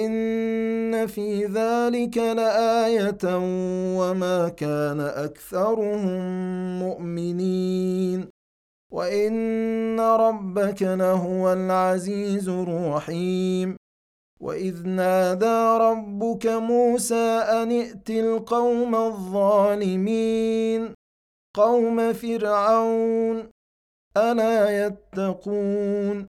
إن في ذلك لآية وما كان أكثرهم مؤمنين. وإن ربك لهو العزيز الرحيم. وإذ نادى ربك موسى أن ائت القوم الظالمين. قوم فرعون ألا يتقون؟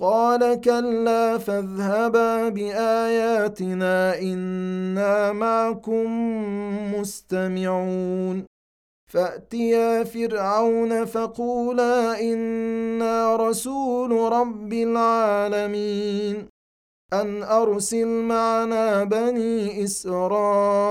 قال كلا فاذهبا بآياتنا إنا معكم مستمعون. فأتيا فرعون فقولا إنا رسول رب العالمين. أن أرسل معنا بني إسرائيل.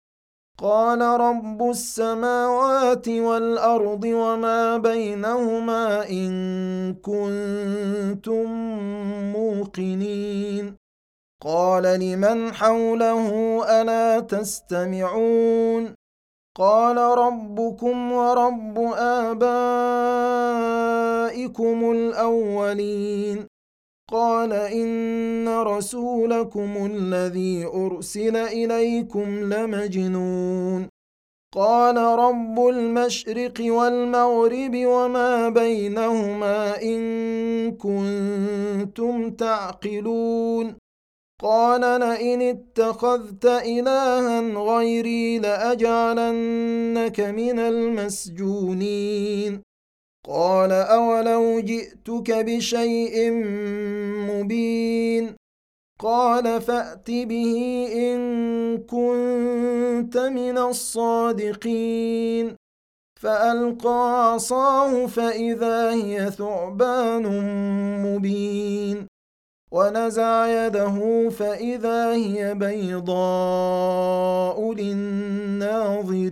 قال رب السماوات والأرض وما بينهما إن كنتم موقنين. قال لمن حوله ألا تستمعون؟ قال ربكم ورب آبائكم الأولين. قال إن رسولكم الذي أرسل إليكم لمجنون. قال رب المشرق والمغرب وما بينهما إن كنتم تعقلون. قال لئن اتخذت إلها غيري لأجعلنك من المسجونين. قال أولو جئتك بشيء مبين قال فأت به إن كنت من الصادقين فألقى عصاه فإذا هي ثعبان مبين ونزع يده فإذا هي بيضاء للناظرين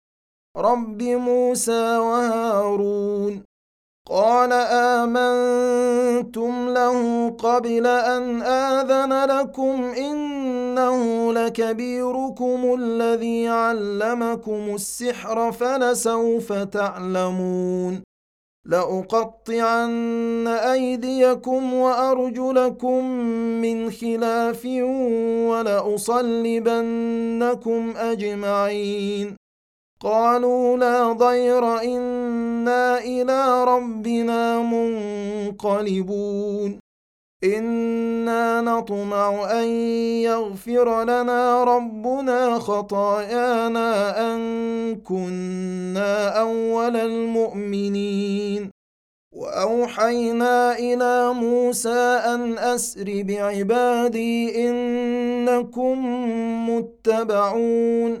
رب موسى وهارون قال امنتم له قبل ان اذن لكم انه لكبيركم الذي علمكم السحر فلسوف تعلمون لاقطعن ايديكم وارجلكم من خلاف ولاصلبنكم اجمعين قالوا لا ضير إنا إلى ربنا منقلبون. إنا نطمع أن يغفر لنا ربنا خطايانا أن كنا أول المؤمنين. وأوحينا إلى موسى أن أسر بعبادي إنكم متبعون.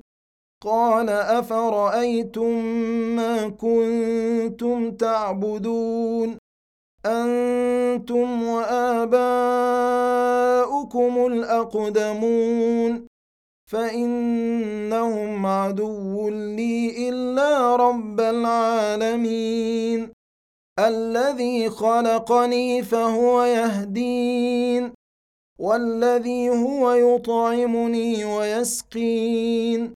قال أفرأيتم ما كنتم تعبدون؟ أنتم وآباؤكم الأقدمون؟ فإنهم عدو لي إلا رب العالمين. الذي خلقني فهو يهدين والذي هو يطعمني ويسقين.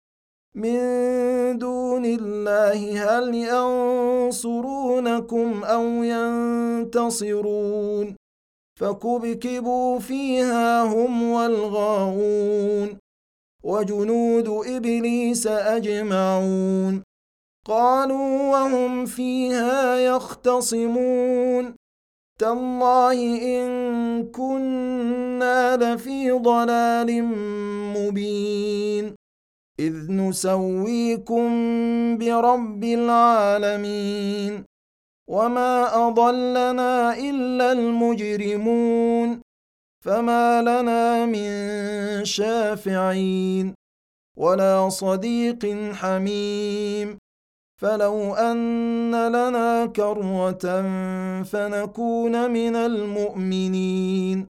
من دون الله هل ينصرونكم أو ينتصرون؟ فكبكبوا فيها هم والغاوون وجنود إبليس أجمعون. قالوا وهم فيها يختصمون. تالله إن كنا لفي ضلال مبين. إذ نسويكم برب العالمين وما أضلنا إلا المجرمون فما لنا من شافعين ولا صديق حميم فلو أن لنا كروه فنكون من المؤمنين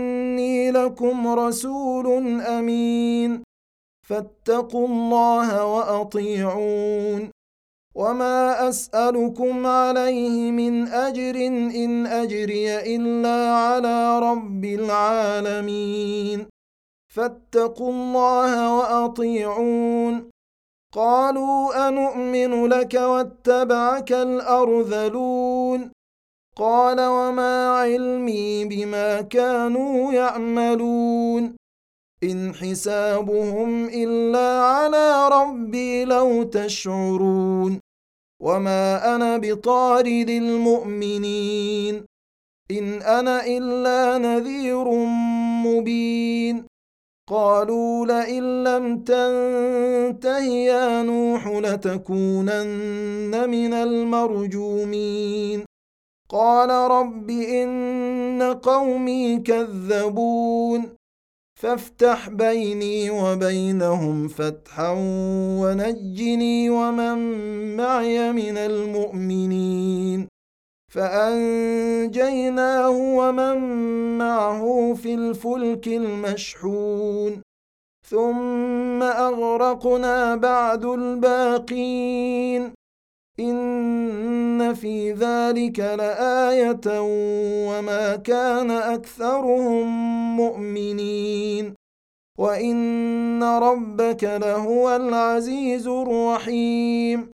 لكم رسول أمين. فاتقوا الله وأطيعون. وما أسألكم عليه من أجر إن أجري إلا على رب العالمين. فاتقوا الله وأطيعون. قالوا انومن لك واتبعك الأرذلون. قال وما علمي بما كانوا يعملون. إن حسابهم إلا على ربي لو تشعرون. وما أنا بطارد المؤمنين. إن أنا إلا نذير مبين. قالوا لئن لم تنته يا نوح لتكونن من المرجومين. قال رب إن قومي كذبون. فافتح بيني وبينهم فتحا ونجني ومن معي من المؤمنين. فأنجيناه ومن معه في الفلك المشحون. ثم أغرقنا بعد الباقين. إن في ذلك لآية وما كان أكثرهم مؤمنين. وإن ربك لهو العزيز الرحيم.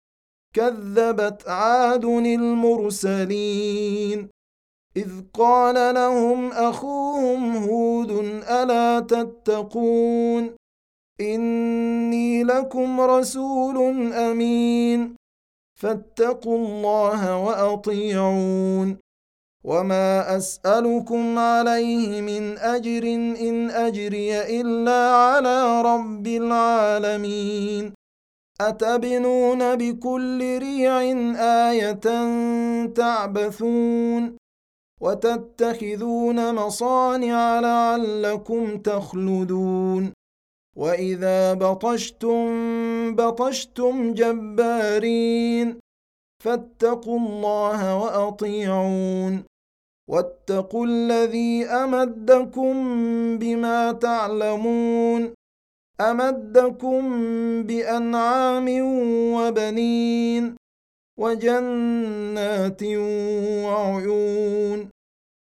كذبت عاد المرسلين. إذ قال لهم أخوهم هود ألا تتقون؟ إني لكم رسول أمين. فاتقوا الله وأطيعون. وما أسألكم عليه من أجر إن أجري إلا على رب العالمين. أتبنون بكل ريع آية تعبثون. وتتخذون مصانع لعلكم تخلدون. واذا بطشتم بطشتم جبارين فاتقوا الله واطيعون واتقوا الذي امدكم بما تعلمون امدكم بانعام وبنين وجنات وعيون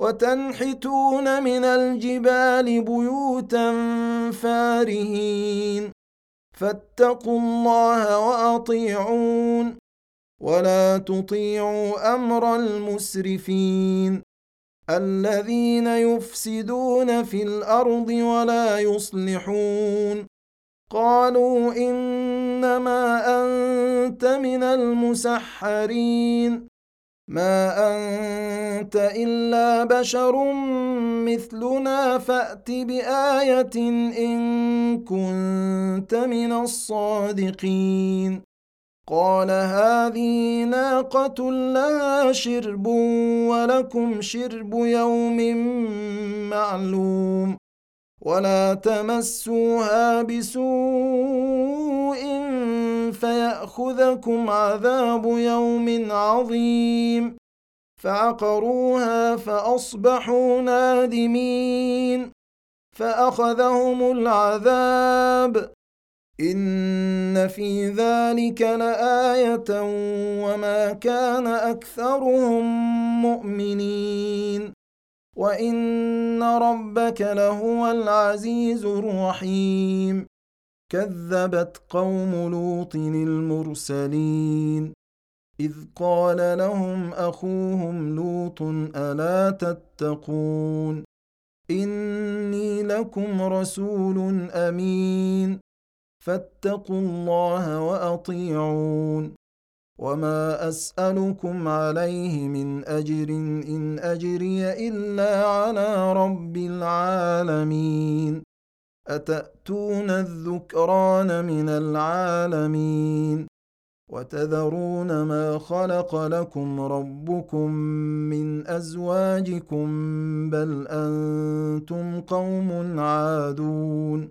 وتنحتون من الجبال بيوتا فارهين. فاتقوا الله وأطيعون. ولا تطيعوا أمر المسرفين. الذين يفسدون في الأرض ولا يصلحون. قالوا إنما أنت من المسحرين. ما انت الا بشر مثلنا فات بايه ان كنت من الصادقين قال هذه ناقه لها شرب ولكم شرب يوم معلوم ولا تمسوها بسوء فيأخذكم عذاب يوم عظيم. فعقروها فأصبحوا نادمين. فأخذهم العذاب. إن في ذلك لآية وما كان أكثرهم مؤمنين. وان ربك لهو العزيز الرحيم كذبت قوم لوط المرسلين اذ قال لهم اخوهم لوط الا تتقون اني لكم رسول امين فاتقوا الله واطيعون وما اسالكم عليه من اجر ان اجري الا على رب العالمين اتاتون الذكران من العالمين وتذرون ما خلق لكم ربكم من ازواجكم بل أنتم قوم عادون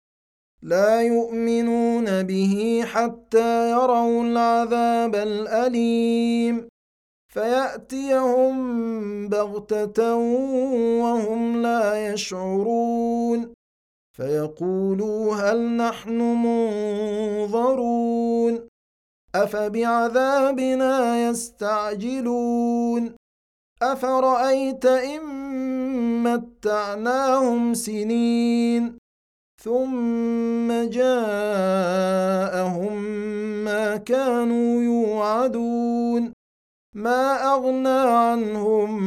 لا يؤمنون به حتى يروا العذاب الأليم. فيأتيهم بغتة وهم لا يشعرون. فيقولوا هل نحن منظرون؟ أفبعذابنا يستعجلون؟ أفرأيت إن متعناهم سنين؟ ثم جاءهم ما كانوا يوعدون. ما أغنى عنهم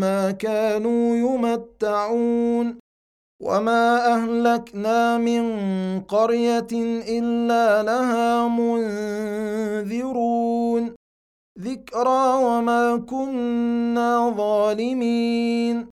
ما كانوا يمتعون. وما أهلكنا من قرية إلا لها منذرون. ذكرى وما كنا ظالمين.